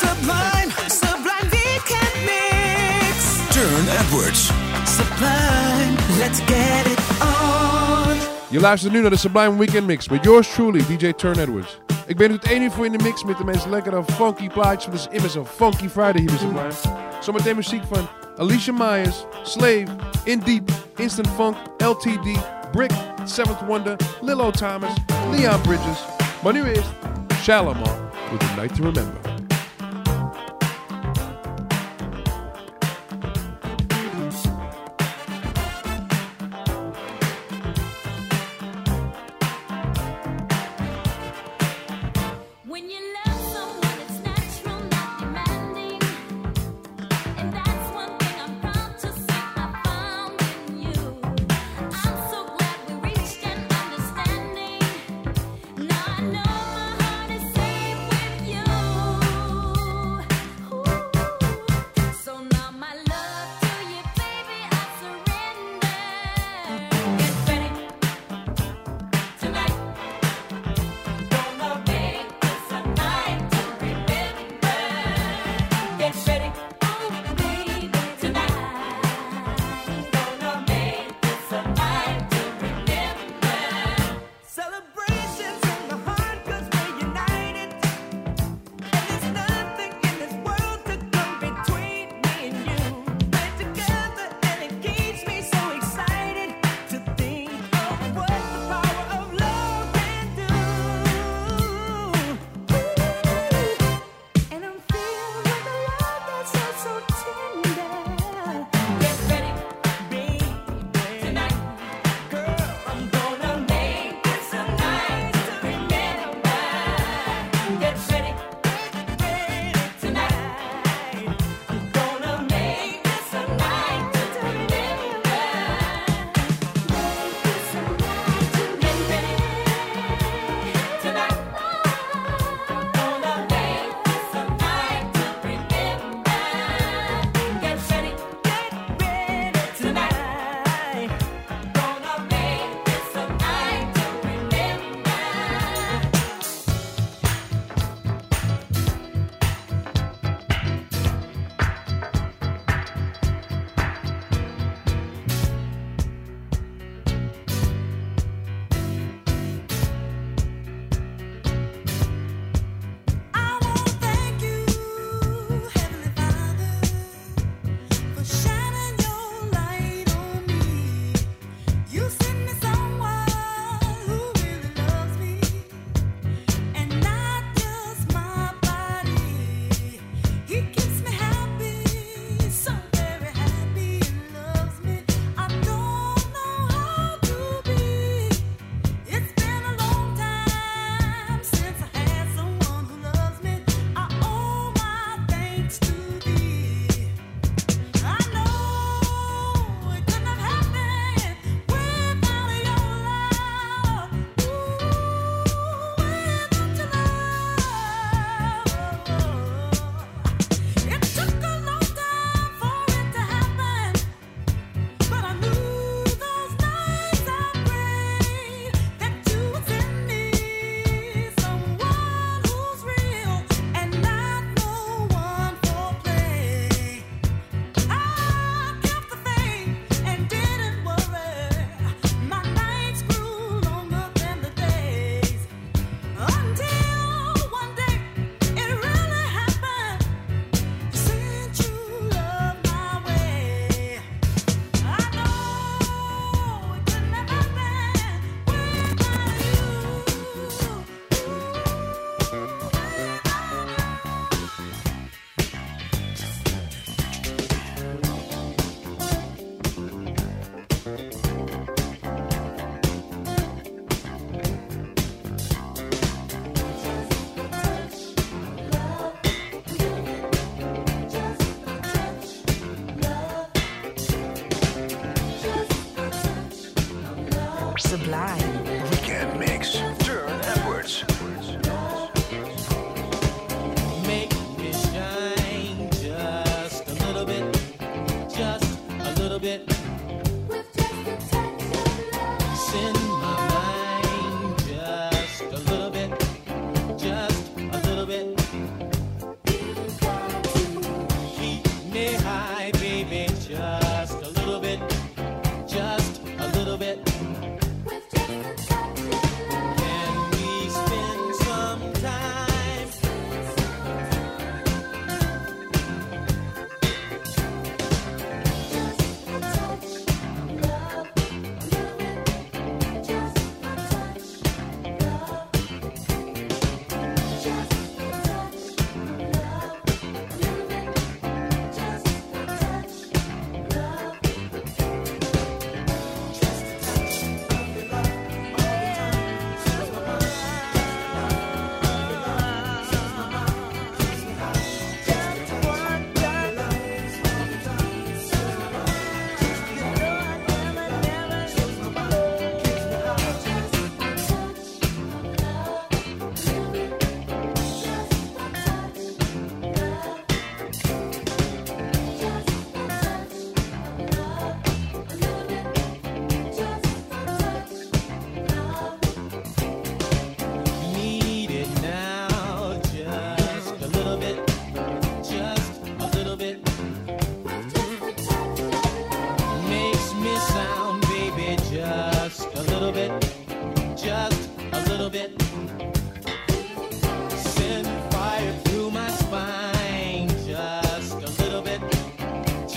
Sublime, Sublime Weekend Mix. Turne Edwards. Sublime, let's get it on. Je luistert nu naar de Sublime Weekend Mix met yours truly, DJ Turne Edwards. Ik ben het één uur voor in de mix met de meest lekkere funky plaatjes. Want het is immers een Funky Friday hier bij Sublime. Zometeen muziek van Alicia Myers, Slave, Indeep, Instant Funk, LTD, Brick, Seventh Wonder, Lillo Thomas, Leon Bridges. Maar nu eerst Shalimar with The Night to Remember.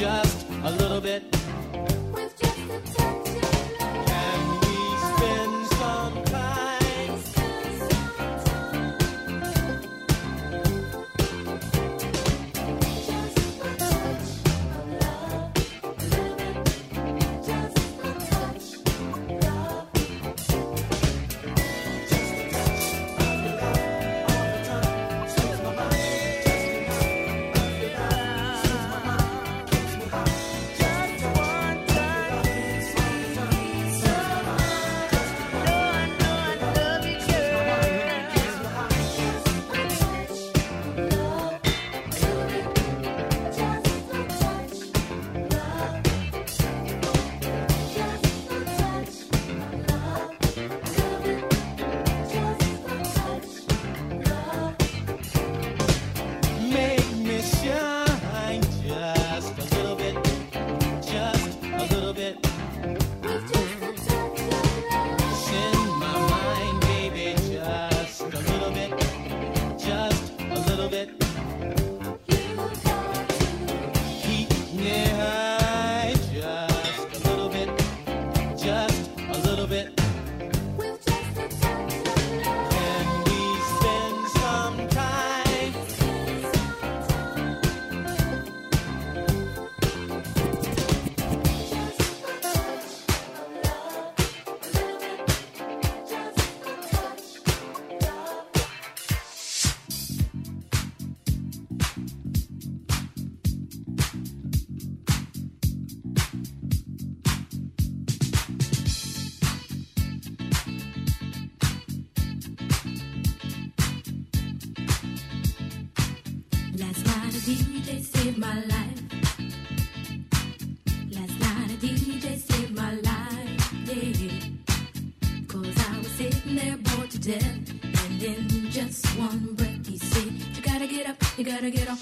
just gotta get off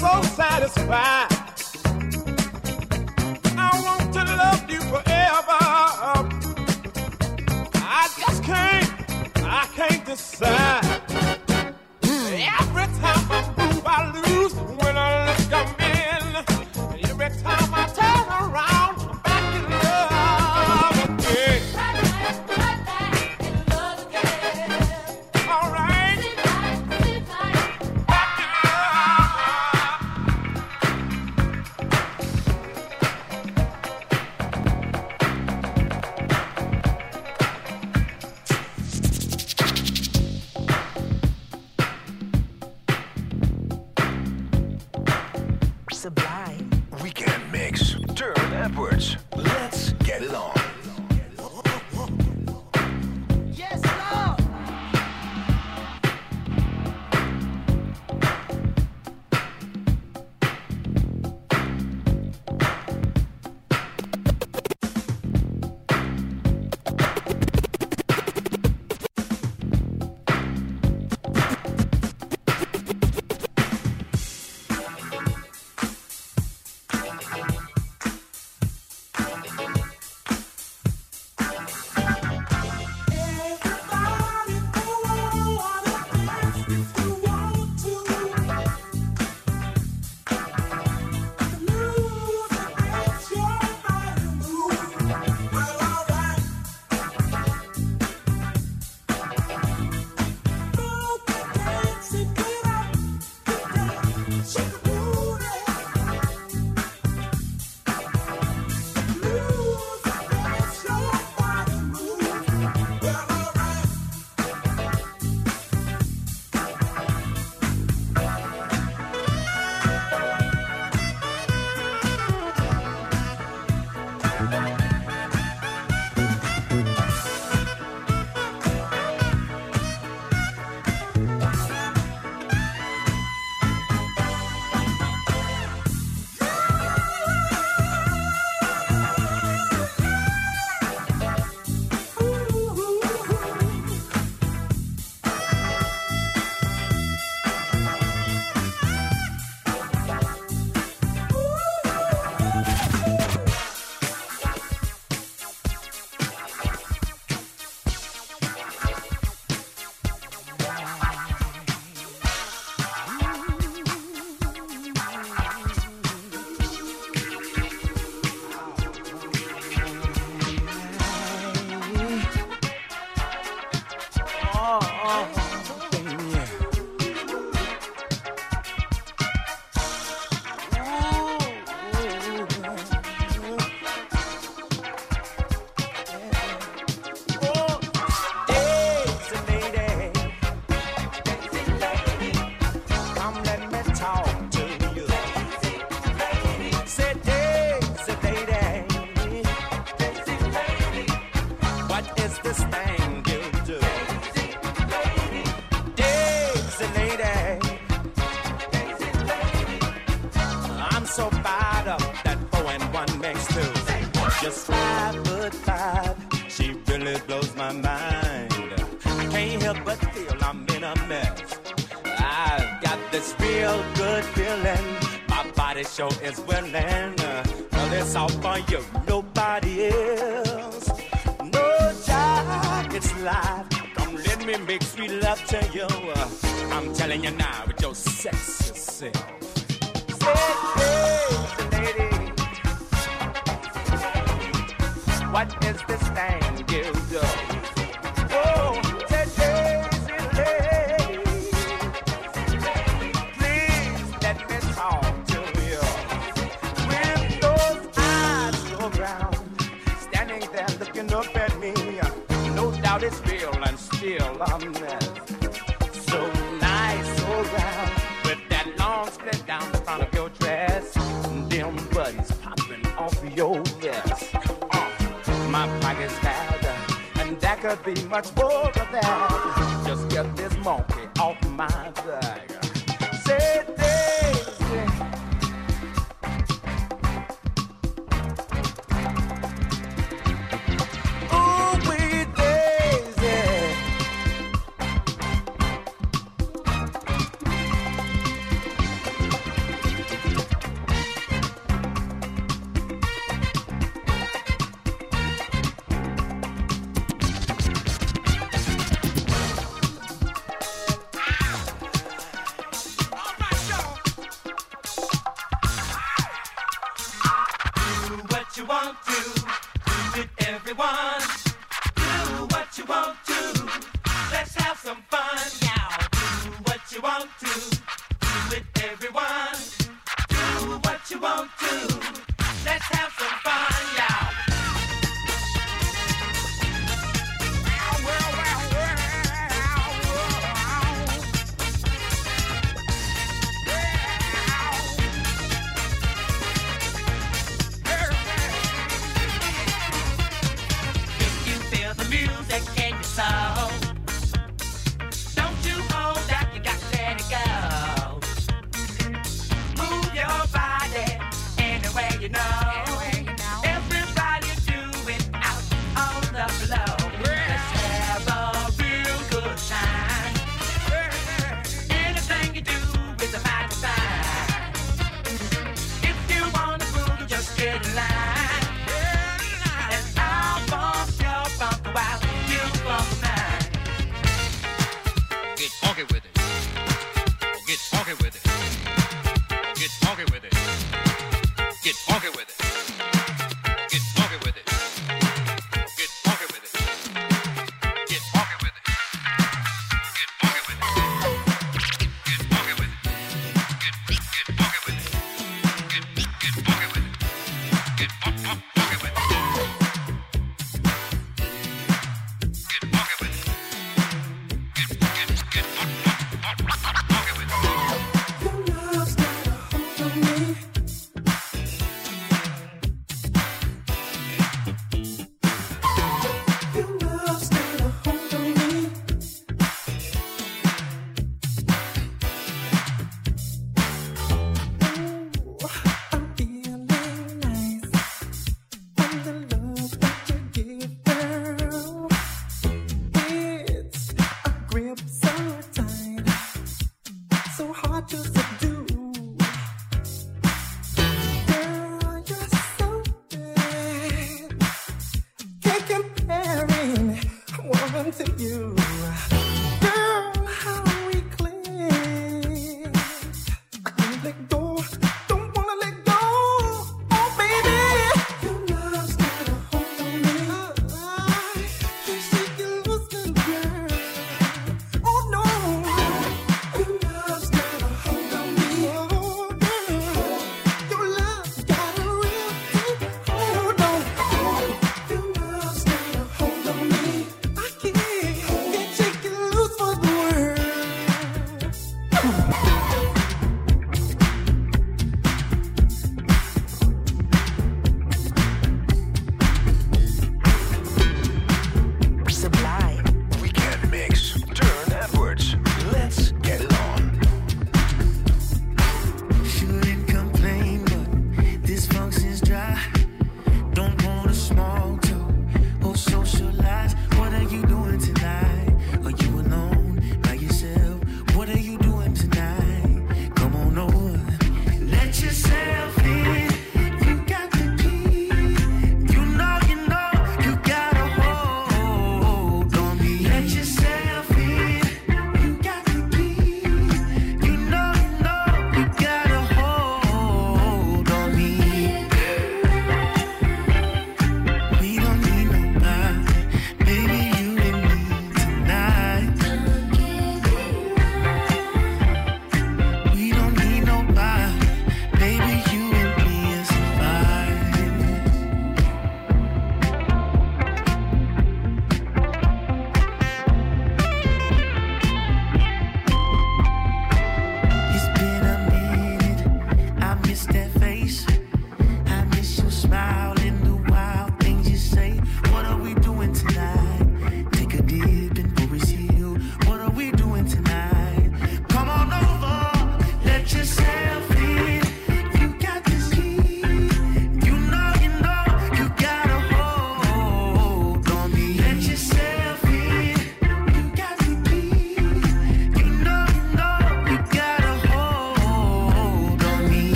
so satisfied. I want to love you forever. I just can't, I can't decide. Is willing. Well, it's all for you,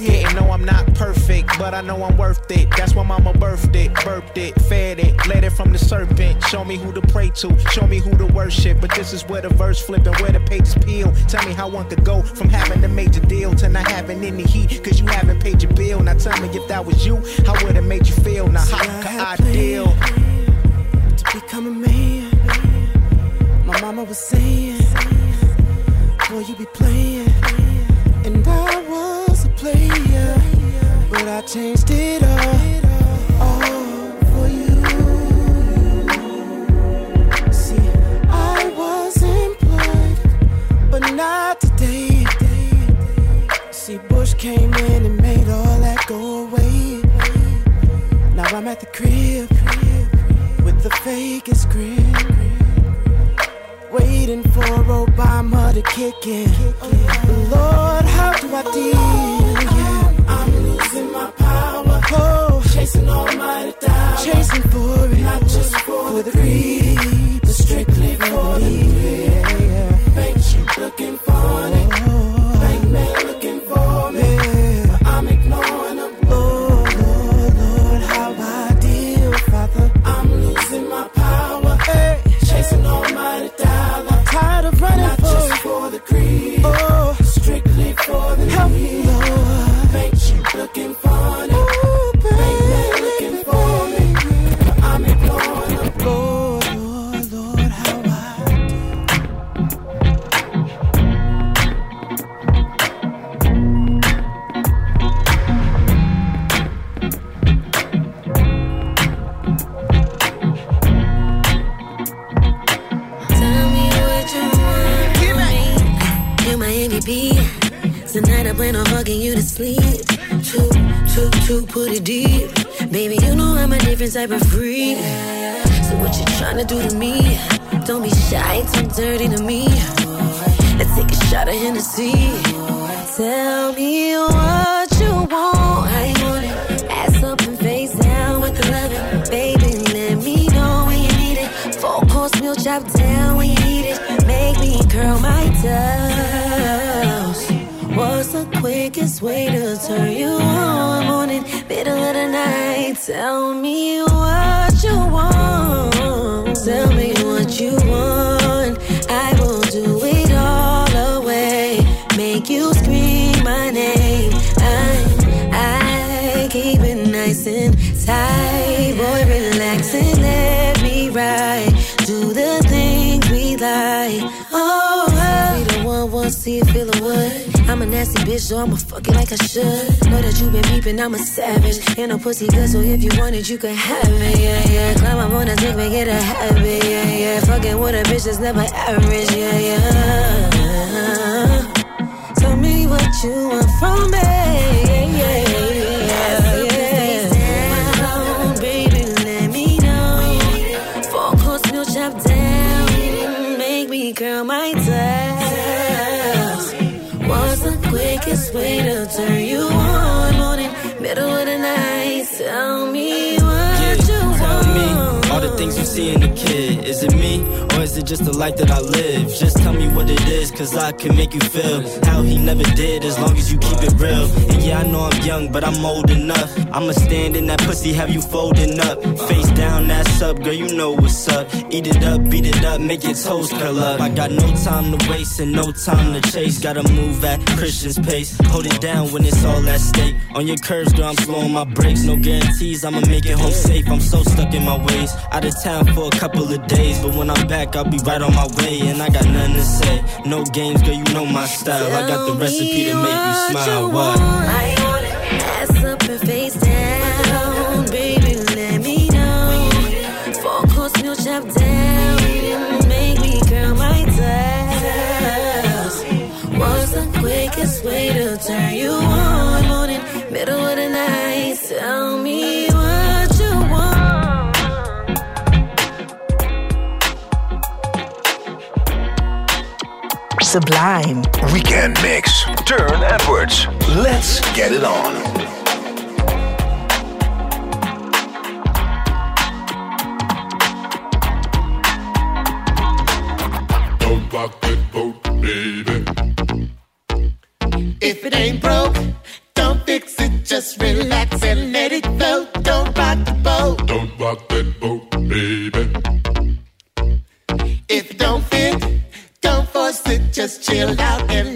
worth it. And no, I'm not perfect, but I know I'm worth it. That's why mama birthed it, burped it, fed it, led it from the serpent. Show me who to pray to, show me who to worship. But this is where the verse flipping, where the pages peel. Tell me how one could go from having a major deal to not having any heat, cause you haven't paid your bill. Now tell me if that was you, how would it made you feel? Now how could I deal? To become a man, my mama was saying, Boy, you be playing, and I was player, but I changed it all, all for you. See, I wasn't plugged, but not today. See, Bush came in and made all that go away. Now I'm at the crib with the fakest grin. Waiting for Obama to kick in. Lord, how do I deal? Yeah, I'm losing my power. Oh, chasing almighty dollar. Chasing for it, not just for the greed, but strictly for the greed. Bank chick looking for it. Nasty bitch, so I'ma fuck it like I should. Know that you been peeping, I'm a savage. And a pussy good, so if you want it, you can have it. Yeah, yeah. Climb up on a dick, make it a habit. Yeah, yeah. Fucking with a bitch that's never average. Yeah, yeah. Tell me what you want from me. All the kid. Is it me is just the life that I live? Just tell me what it is, cause I can make you feel how he never did as long as you keep it real. And yeah, I know I'm young, but I'm old enough. I'ma stand in that pussy, have you folding up. Face down, that's up, girl, you know what's up. Eat it up, beat it up, make your toes curl up. I got no time to waste and no time to chase. Gotta move at Christian's pace. Hold it down when it's all at stake. On your curves, girl, I'm slowing my brakes. No guarantees, I'ma make it home safe. I'm so stuck in my ways. Out of town for a couple of days, but when I'm back, I'll be right on my way. And I got nothing to say. No games, girl, you know my style. I got the recipe to make you smile. What? I want it. Ass up and face down. Baby, let me know. Four course meal chop down. Make me curl my toes. What's the quickest way to turn you on? Morning, middle of the night. Sublime. Weekend mix. Turne Edwards. Let's get it on. Don't rock that boat, baby. If it ain't broke, don't fix it. Just relax and let it float. Don't rock the boat. Don't rock that Chill out and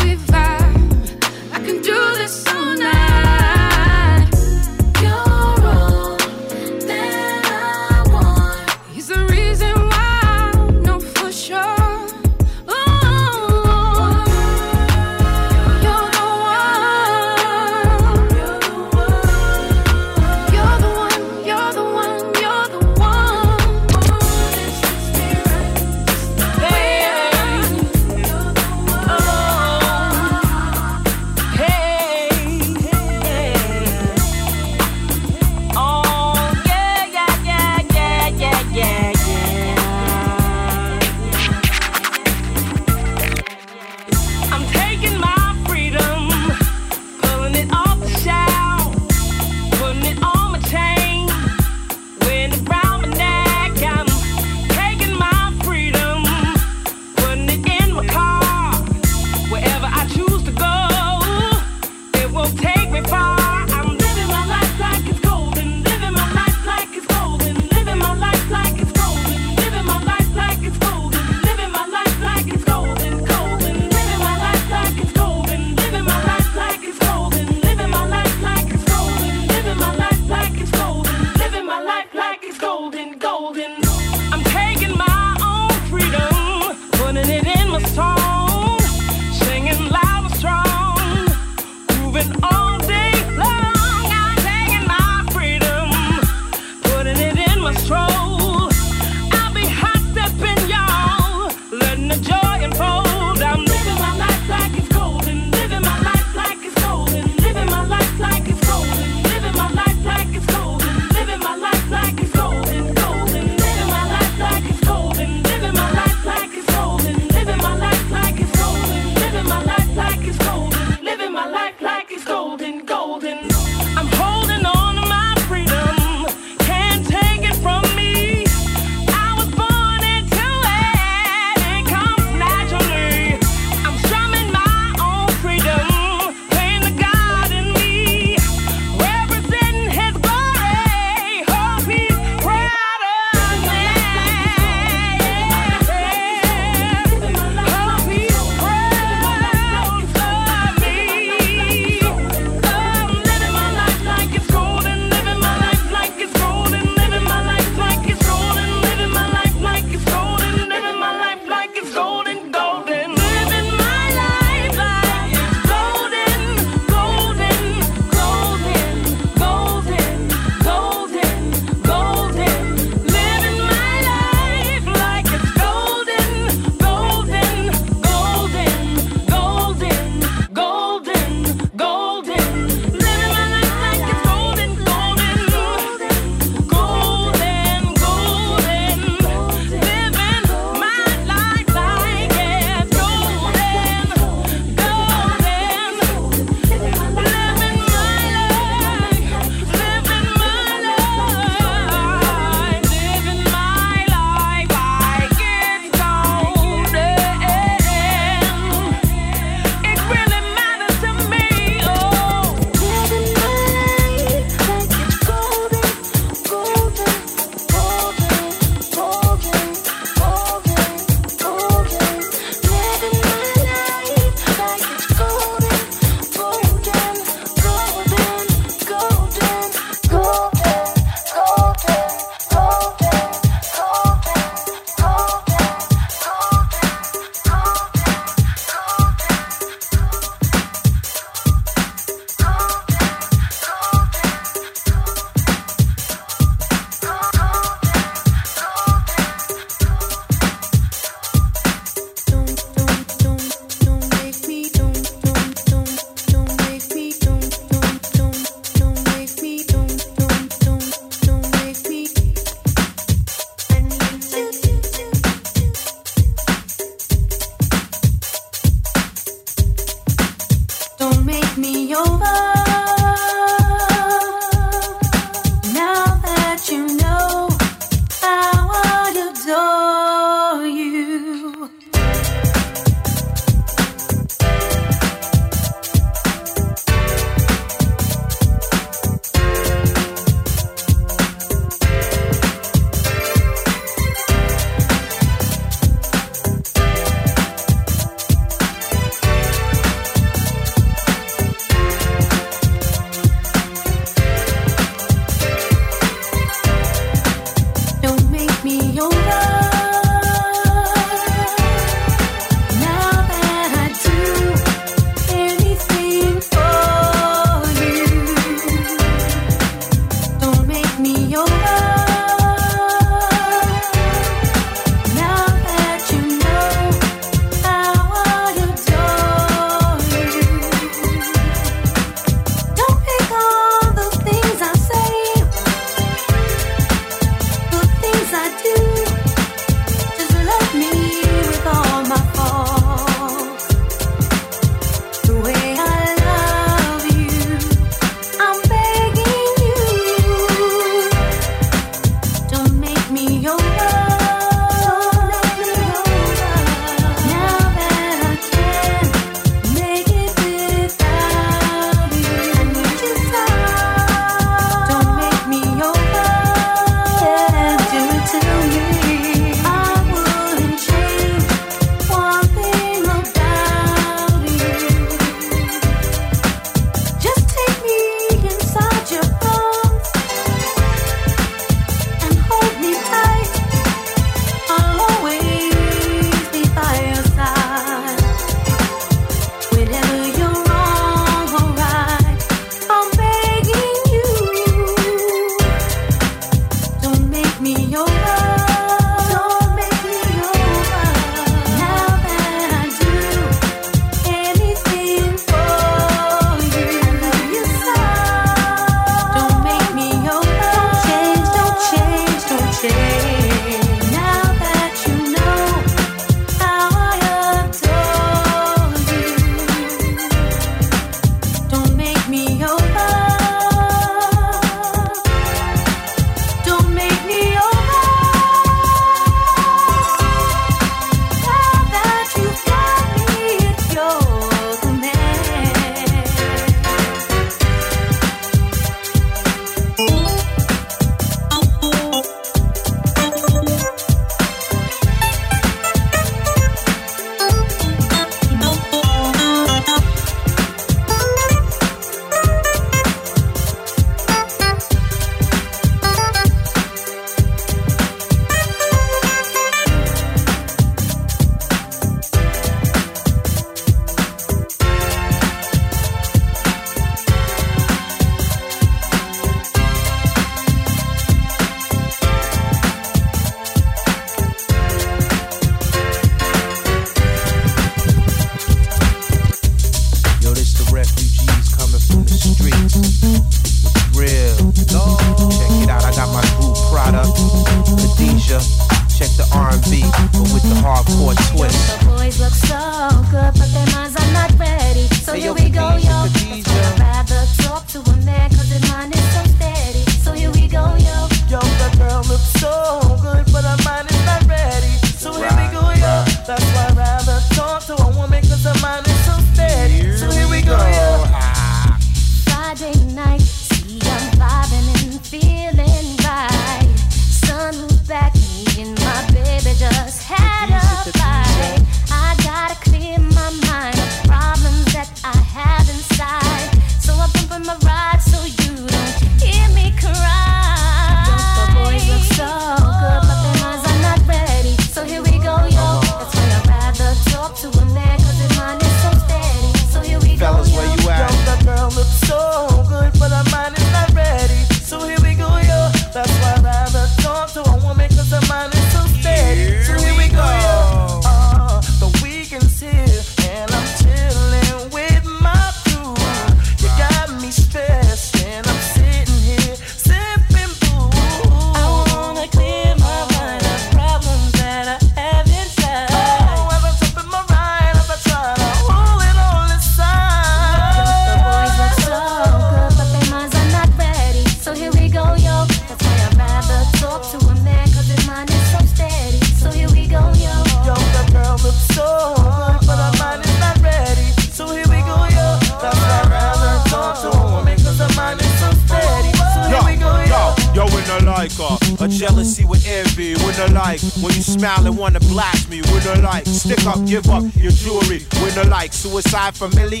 familiar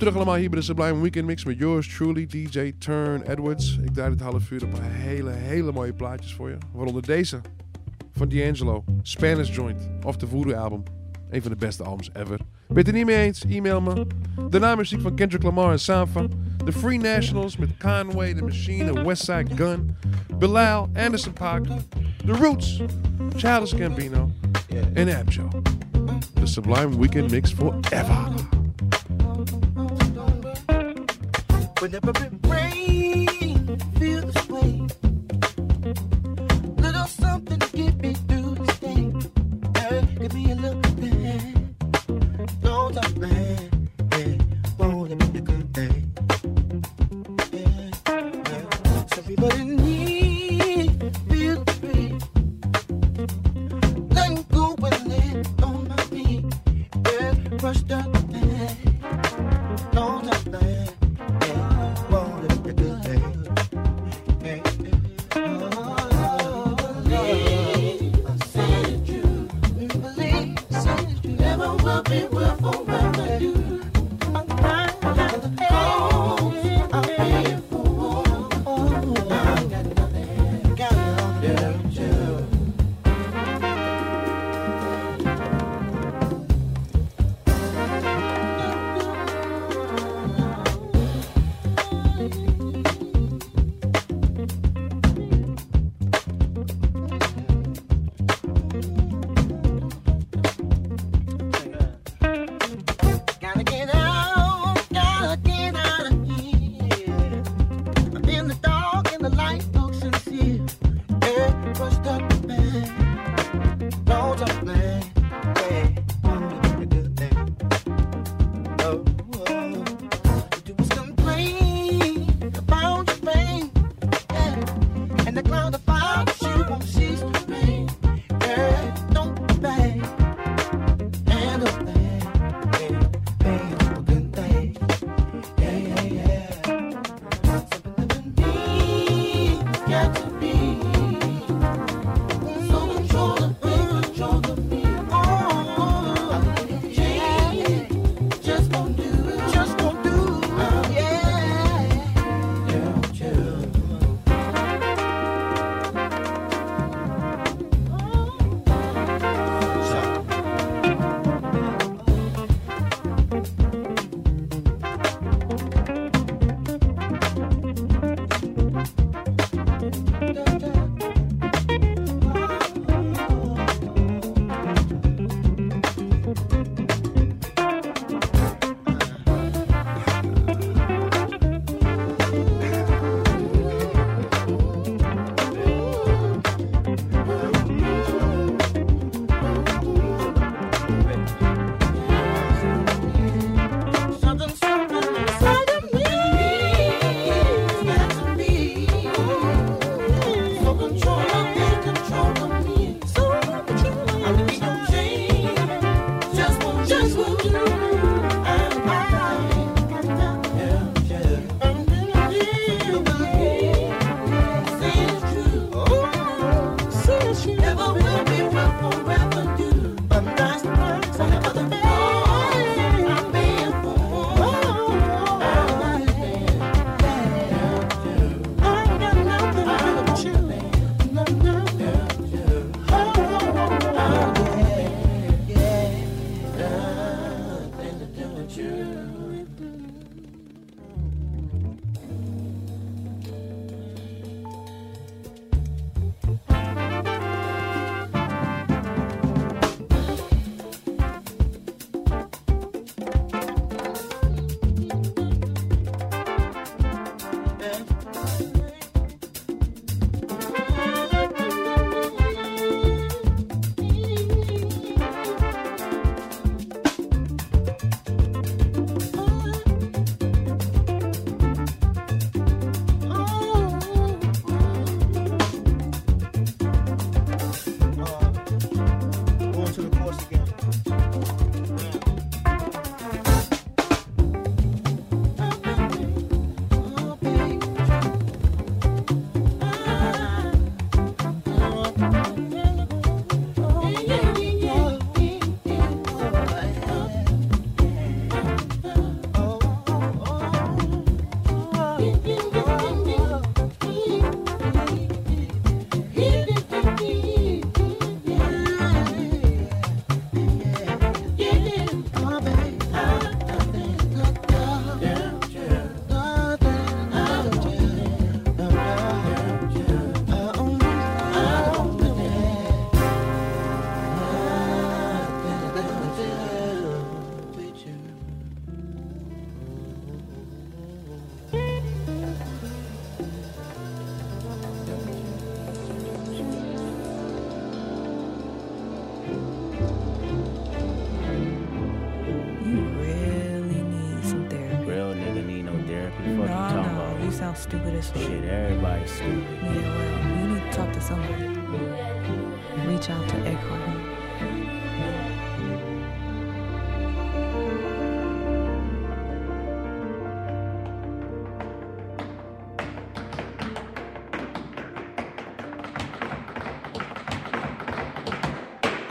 terug allemaal hier bij de Sublime Weekend Mix met yours truly, DJ Turn Edwards. Ik draai dit half uur een hele, hele mooie plaatjes voor je. Waaronder deze van D'Angelo, Spanish Joint, of de Voodoo album. Een van de beste albums ever. Ben je het er niet mee eens? E-mail me. naam muziek van Kendrick Lamar en Sanfa. The Free Nationals met Conway, The Machine en Westside Gun. Bilal, Anderson Park, The Roots, Childish Gambino en Abjo. The Sublime Weekend Mix forever.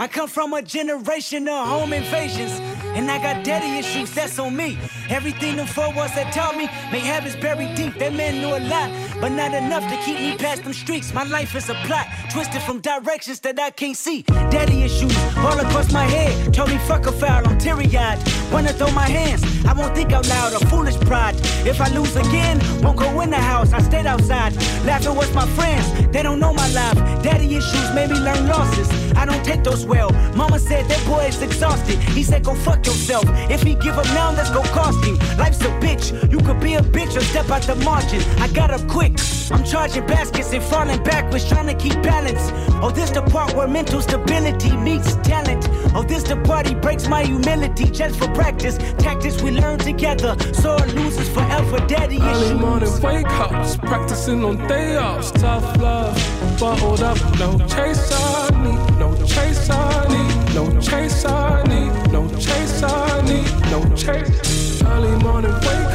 Come from a generation of home invasions. And I got daddy issues, that's on me. Everything them four walls that taught me may have is buried deep. That man knew a lot, but not enough to keep me past them streets. My life is a plot, twisted from directions that I can't see. Daddy issues all across my head. Told me fuck a foul, I'm teary eyed. Wanna throw my hands, I won't think out loud, a foolish pride. If I lose again, won't go in the house, I stayed outside. Laughing with my friends, they don't know my life. Daddy issues made me learn losses. I don't take those well. Mama said that boy is exhausted. He said go fuck yourself. If he give up now, that's go cost him. Life's a bitch. You could be a bitch or step out the margin. I got up quick. I'm charging baskets and falling backwards, trying to keep balance. Oh, this the part where mental stability meets talent. Oh, this the part he breaks my humility just for practice. Tactics we learn together. Sore losers forever. Daddy Early issues. morning wake ups, practicing on day offs. Tough love, bottled up, no chase I no chase I need, no chase I need, no chase I need, no chase. Early morning wake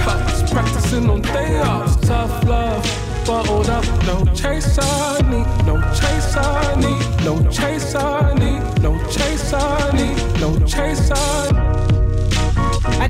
practicing on day offs. Tough love, bottled up, no chase I need, no chase I need, no chase I need, no chase I need, no chase.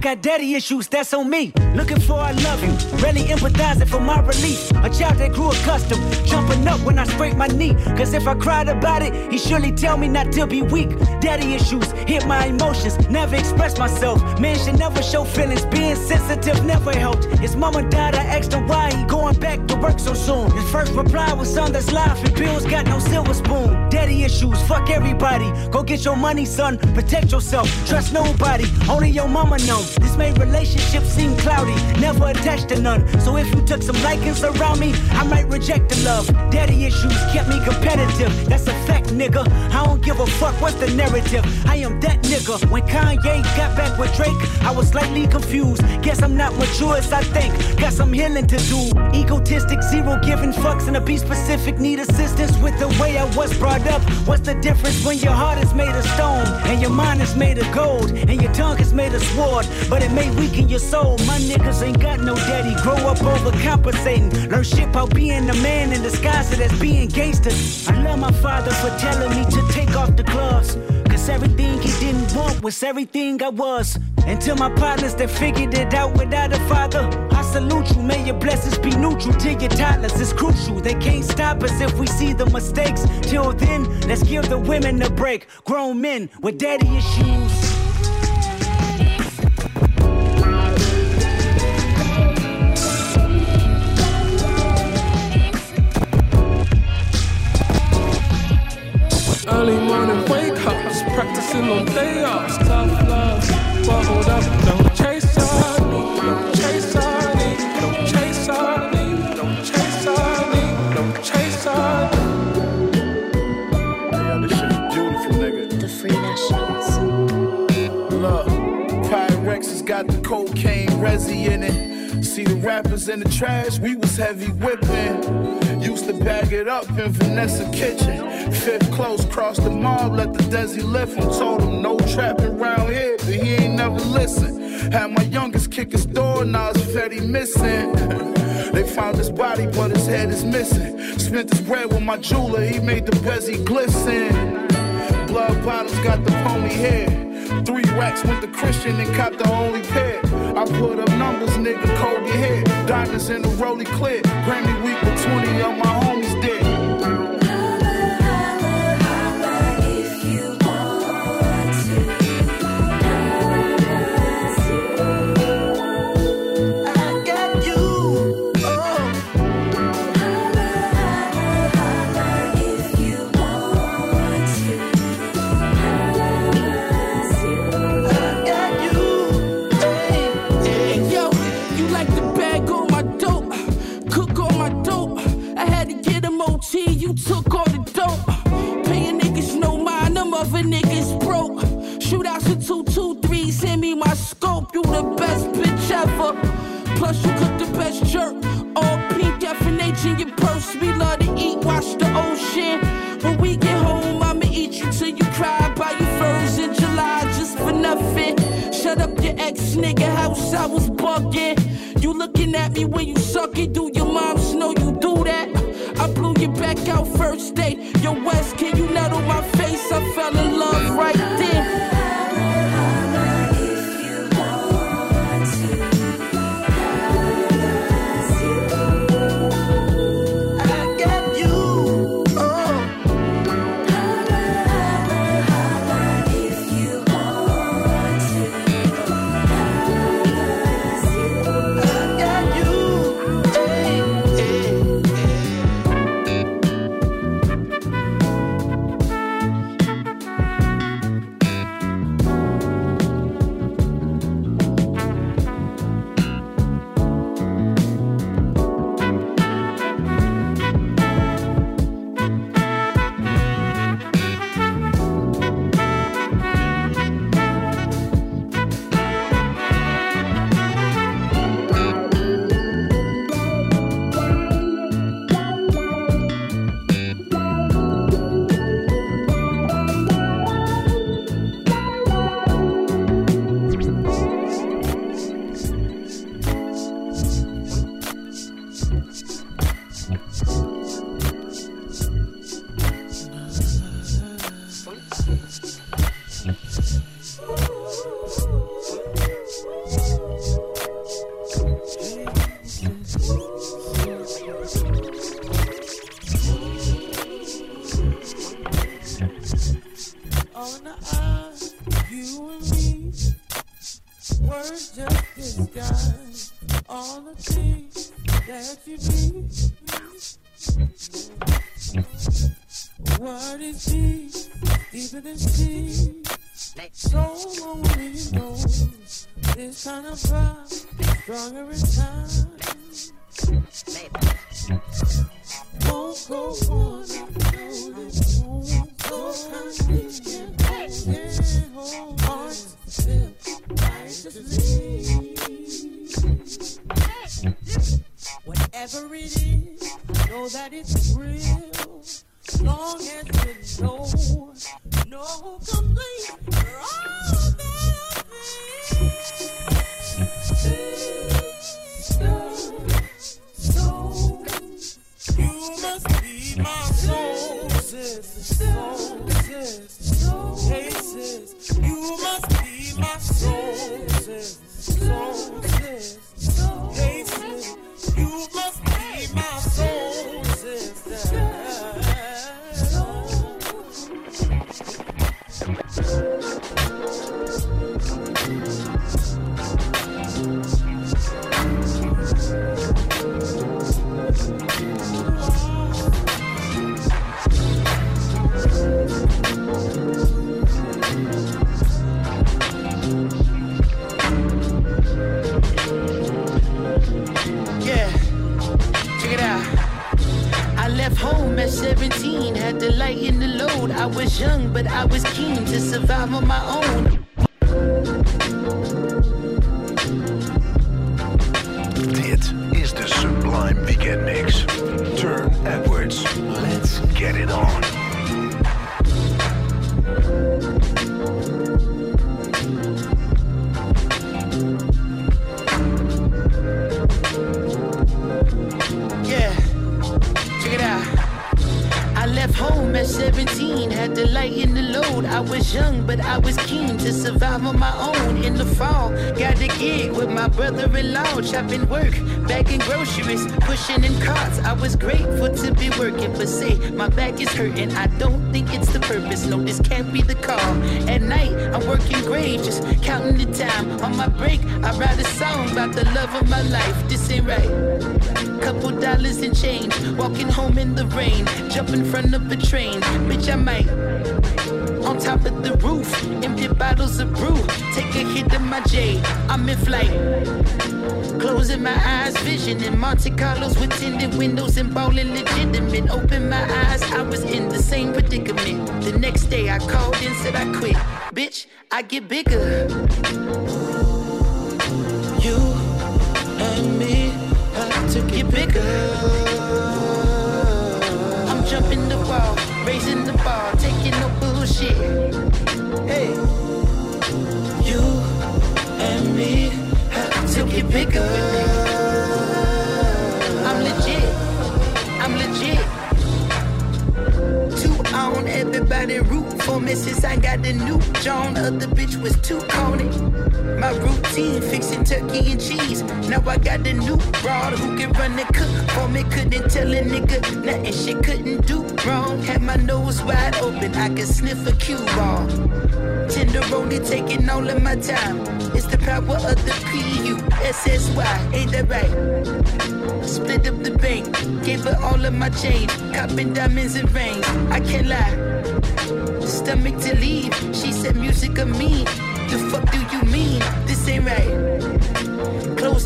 Got daddy issues, that's on me. Looking for I love you, really empathizing for my relief. A child that grew accustomed, jumping up when I scrape my knee. Cause if I cried about it, he surely tell me not to be weak. Daddy issues hit my emotions, never express myself. Man should never show feelings, being sensitive never helped. His mama died, I asked him why he going back to work so soon. His first reply was son that's life and bills got no silver spoon. Daddy issues, fuck everybody. Go get your money, son, protect yourself. Trust nobody, only your mama know. This made relationships seem cloudy, never attached to none. So if you took some likings around me, I might reject the love. Daddy issues kept me competitive, that's a fact, nigga. I don't give a fuck what's the narrative. I am that nigga. When Kanye got back with Drake, I was slightly confused. Guess I'm not mature as I think. Got some healing to do. Egotistic, zero giving fucks, and a be specific. Need assistance with the way I was brought up. What's the difference when your heart is made of stone and your mind is made of gold and your tongue is made of sword? But it may weaken your soul. My niggas ain't got no daddy. Grow up overcompensating. Learn shit about being a man in disguise as being gangster. I love my father for telling me to take off the gloves. Cause everything he didn't want was everything I was. Until my partners that figured it out without a father. I salute you, may your blessings be neutral to your toddlers. It's crucial. They can't stop us if we see the mistakes. Till then, let's give the women a break. Grown men with daddy issues. Early morning wake ups, practicing on day offs. Tough love, bottled up, no chase I need, no chase I need, no chase I need, no chase I need, no chase I need. Yo, this shit's beautiful, nigga. The Free Nationals. Look, Pyrex has got the cocaine resi in it. See the rappers in the trash, we was heavy whipping. Used to bag it up in Vanessa kitchen. Fifth close, cross the mall, let the Desi lift him. Told him no trapping round here, but he ain't never listen. Had my youngest kick his door, now it's Fetty missing. They found his body, but his head is missing. Spent his bread with my jeweler, he made the bezzy glisten. Blood bottles got the pony hair. Three racks went to Christian and copped the only pair. I put up numbers, nigga, Kobe head. Diamonds in the rollie clear. Grammy week 20 of my homies You the best bitch ever. Plus you cook the best jerk. All pink FNH in your purse. We love to eat, watch the ocean. When we get home, I'ma eat you till you cry. Buy you furs in July just for nothing. Shut up your ex nigga house, I was bugging. You looking at me when you suck it. Do your moms know you do that? I blew you back out first date. Yo, West, can you nut on my in Monte Carlos with tinted windows and bowling legitimate. Open my eyes, I was in the same predicament. The next day I called and said I quit. Bitch, I get bigger. Now I got the new broad who can run the cook for me. Couldn't tell a nigga nothing she couldn't do wrong. Had my nose wide open, I could sniff a cue ball. Tenderoni taking all of my time. It's the power of the P-U-S-S-Y, ain't that right? Split up the bank, gave her all of my change. Copping diamonds and rings, I can't lie. Stomach to leave, she said music of me. The fuck do you mean? This ain't right.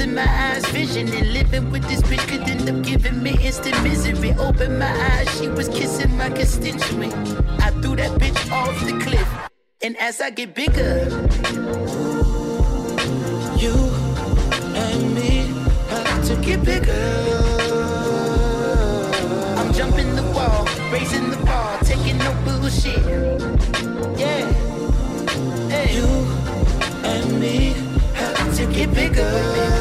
Closing my eyes, vision and living with this bitch could end up giving me instant misery. Open my eyes, she was kissing my constituent. I threw that bitch off the cliff. And as I get bigger, you and me have to get bigger. I'm jumping the wall, raising the bar, taking no bullshit. Yeah. Hey. You and me have to get bigger.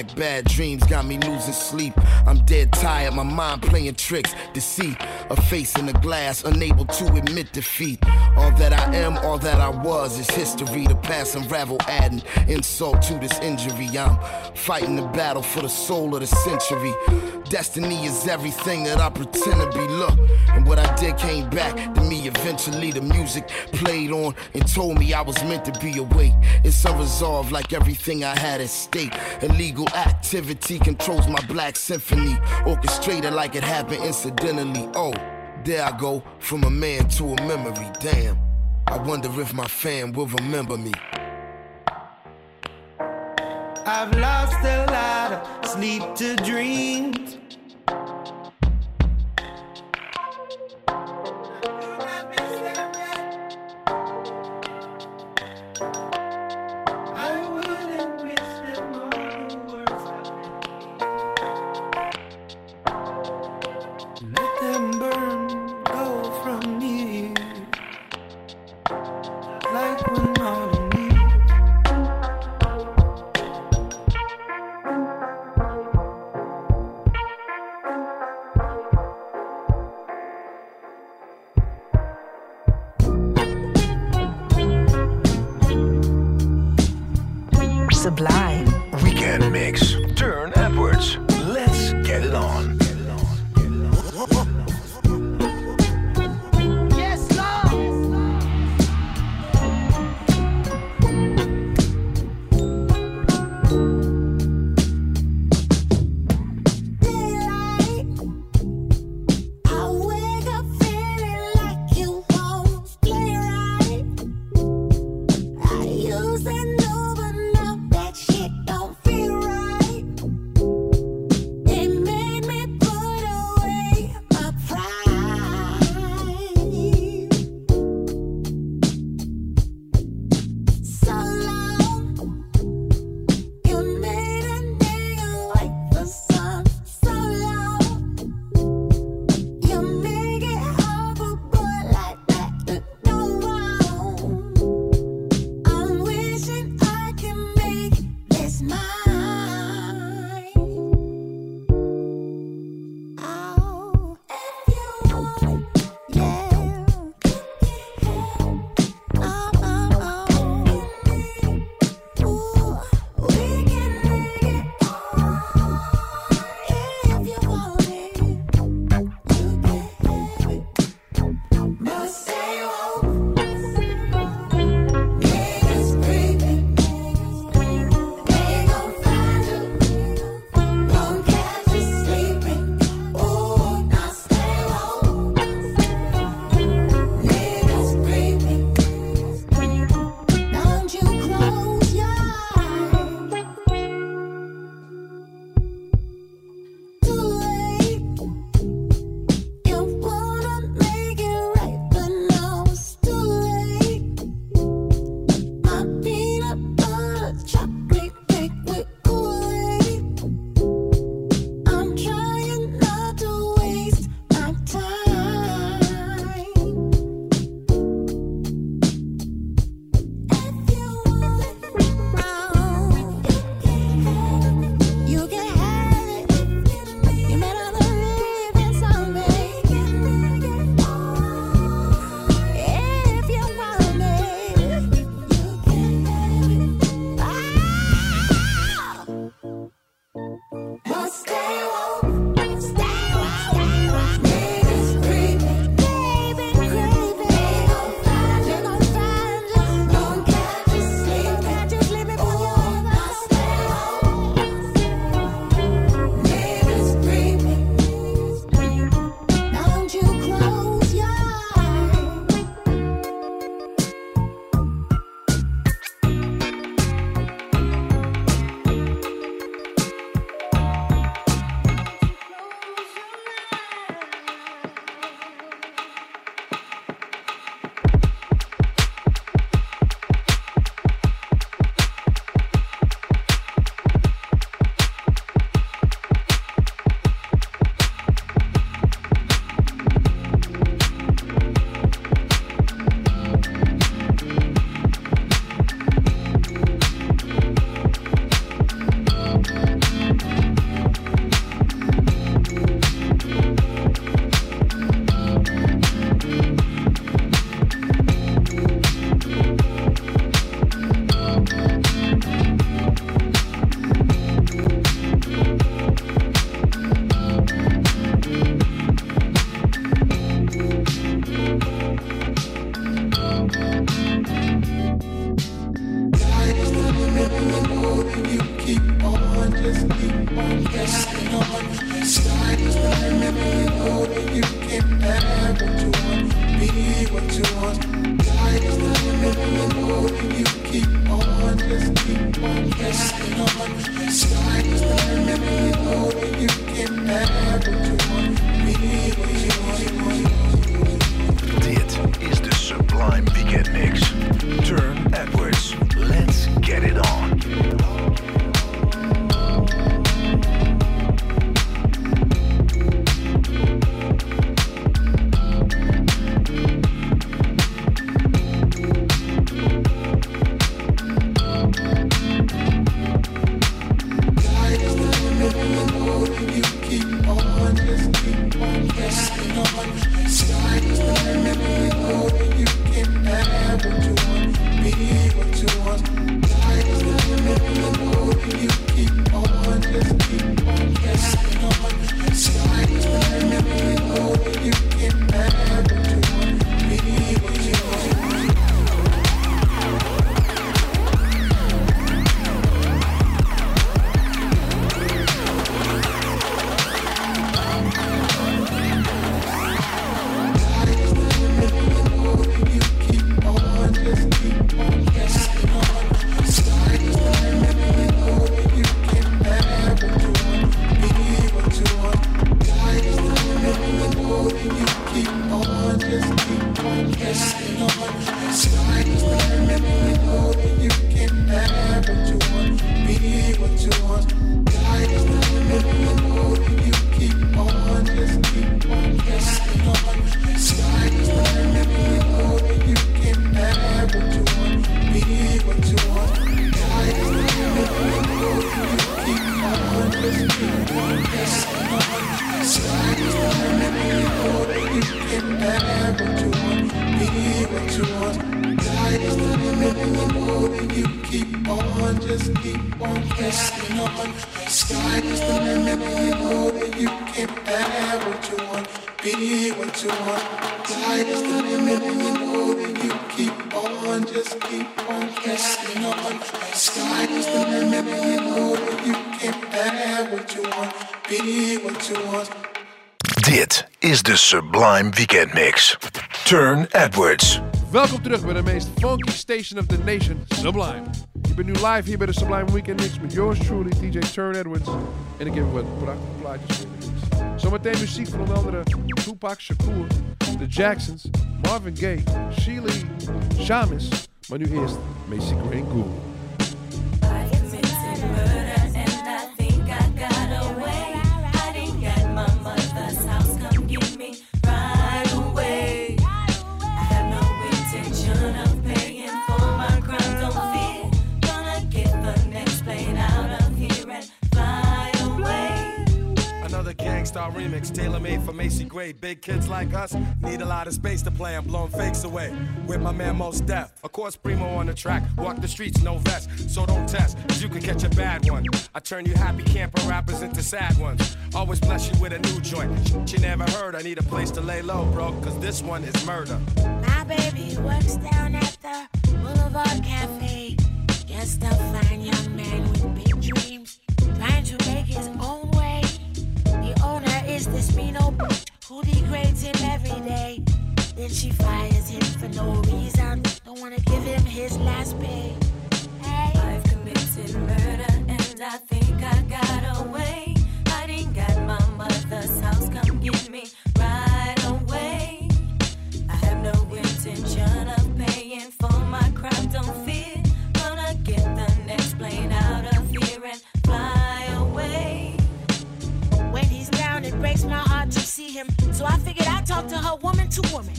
Insomniac, bad dreams got me losing sleep. I'm dead tired, my mind playing tricks, deceit. A face in the glass, unable to admit defeat. All that I am, all that I was is history. The past unravel, adding insult to this injury. I'm fighting the battle for the soul of the century. Destiny is everything that I pretend to be. Look, and what I did came back to me eventually. The music played on and told me I was meant to be awake. It's unresolved like everything I had at stake. Illegal activity controls my black symphony. Orchestrated like it happened incidentally. Oh, there I go from a man to a memory. Damn. I wonder if my fam will remember me. I've lost a lot of sleep to dreams. you want. Is the limit, you you keep on just terug bij de meest funky station of the nation, Sublime. Je bent nu live hier bij de Sublime Weekend Mix met yours truly, DJ Turne Edwards. En ik heb wat prachtige plaatjes voor de mix. Zometeen muziek van onder andere Tupac Shakur, The Jacksons, Marvin Gaye, Sheila Shamus. Maar nu eerst Macy Gray Gould. Like us need a lot of space to play. I'm blowing fakes away with my man Mos Def. Of course, Primo on the track. Walk the streets, no vest, so don't test, cause you can catch a bad one. I turn you happy camper rappers into sad ones. Always bless you with a new joint. You never heard. I need a place to lay low, bro, cause this one is murder. My baby works down at the Boulevard Cafe. Just a fine young man with big dreams, trying to make his own way. The owner is this mean old who degrades him every day. Then she fires him for no reason. Don't wanna give him his last pay. Hey. I've committed murder and I think I got away. Hiding at my mother's house, come get me see him. So I figured I'd talk to her woman to woman.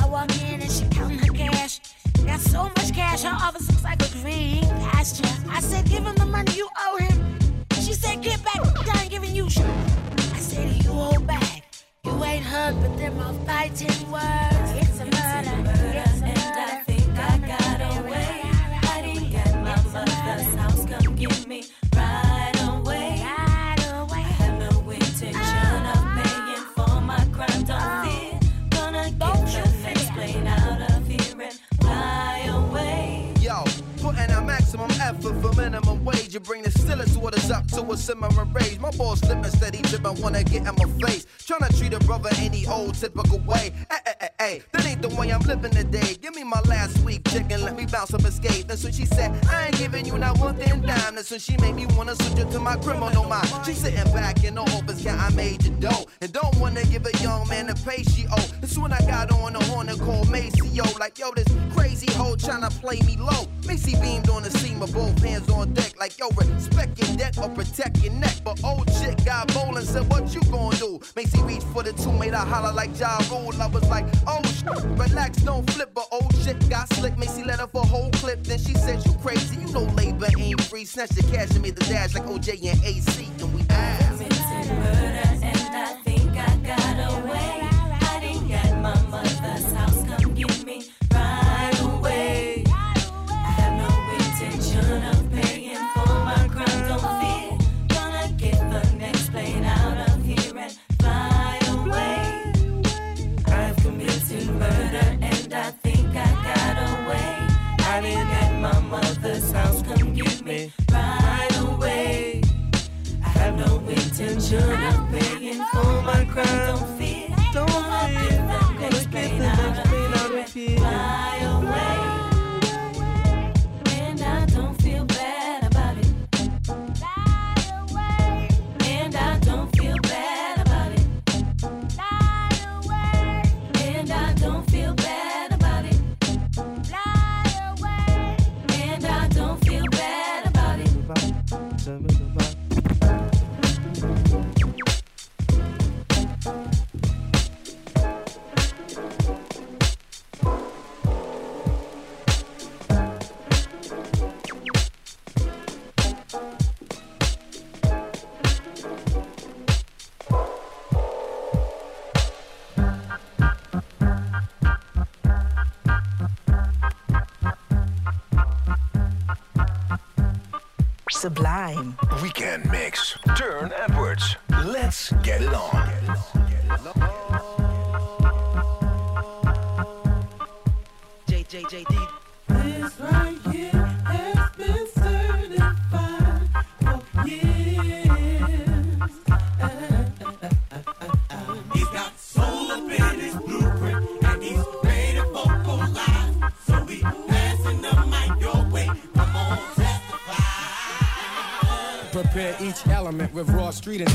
I walk in and she counting her cash. Got so much cash, her office looks like a green pasture. I said, give him the money you owe him. She said, get back, I ain't giving you shit. I said, you hold back. You ain't heard, but them are fighting words. You bring the stillest waters up to a simmering rage. My boss slipping steady, dripping, wanna get in my face. Tryna treat a brother any old typical way. Hey, hey, hey, hey, that ain't the way I'm living today. Give me my last week chicken, let me bounce up escape. That's when she said, I ain't giving you not one thing dime. That's when she made me wanna switch it to my criminal mind. She sitting back in the office, yeah, I made your dough. And don't wanna give a young man the pay she owe. That's when I got on the horn and called Macy, yo. Like, yo, this crazy hoe tryna play me low. Macy beamed on the scene with both hands on deck. Like, yo, respect your debt or protect your neck. But old shit got and said, what you gonna do? Macy reached for the two, made her holler like Ja Rule. I was like, oh, sh- relax, don't flip. But old shit got slick. Macy let her for a whole clip. Then she said, you crazy, you know labor ain't free. Snatched the cash and made the dash like OJ and AC. And we. And I think I got away. my mother's house. Come get me right away. I have no intention of paying for my crime. Don't fear, don't fear. Don't get the next pain I repeat.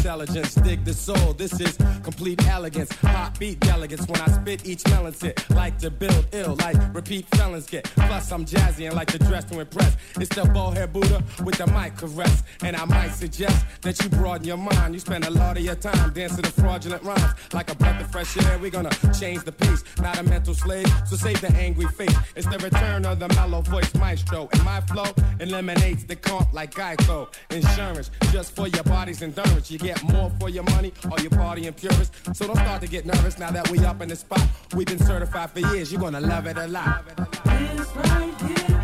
intelligence. Dig the soul, this is complete elegance. Hot beat delegates when I spit each melon tip thief felons get. Plus, I'm jazzy and like to dress to impress. It's the bald head Buddha with the mic caress. And I might suggest that you broaden your mind. You spend a lot of your time dancing to fraudulent rhymes. Like a breath of fresh air, we're gonna change the pace. Not a mental slave, so save the angry face. It's the return of the mellow voice maestro. And my flow eliminates the comp like Geico. Insurance, just for your body's endurance. You get more for your money or your party and purist. So don't start to get nervous now that we up in the spot. We've been certified for years. You're gonna love it a lot. It's right here.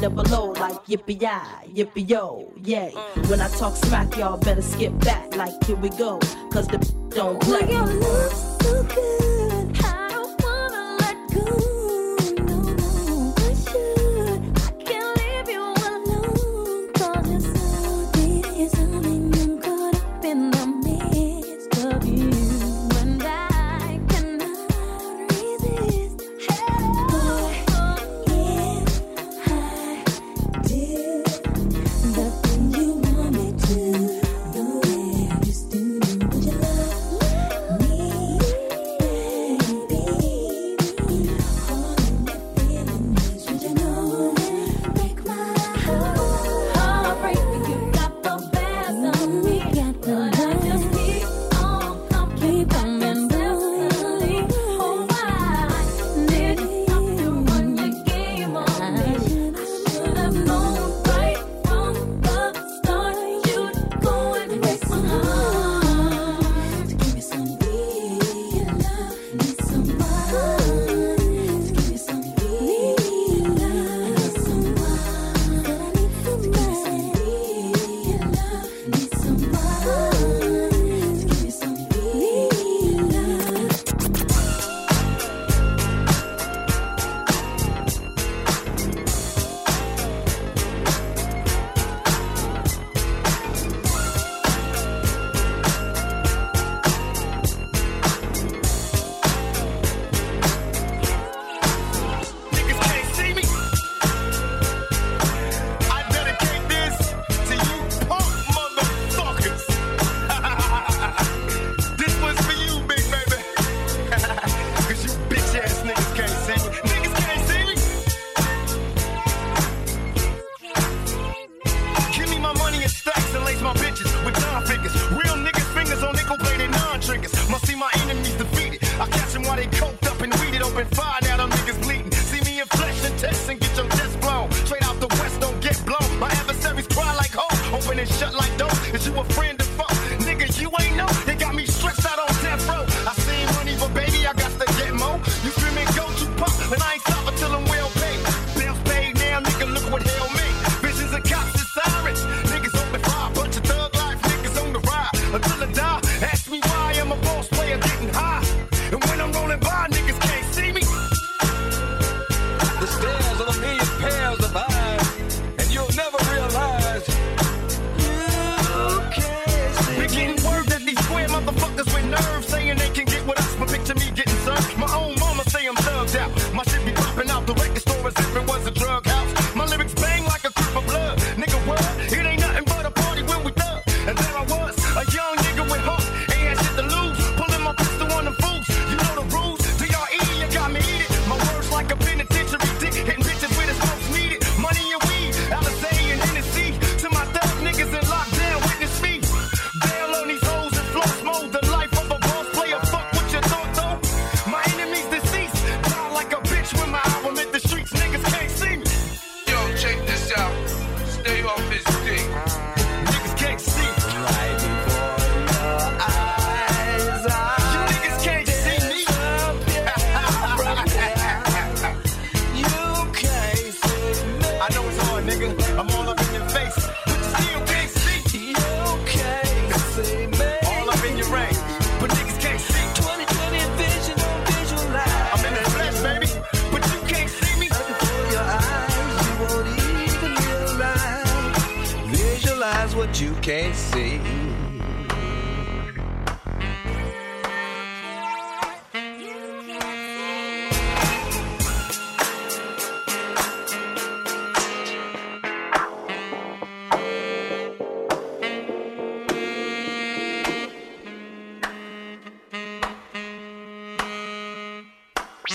double low, like yippee I, yippee yo, yay. Mm. When I talk smack, y'all better skip back like here we go, cause the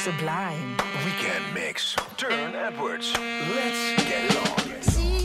sublime. Weekend mix. Turne Edwards. Let's get it on.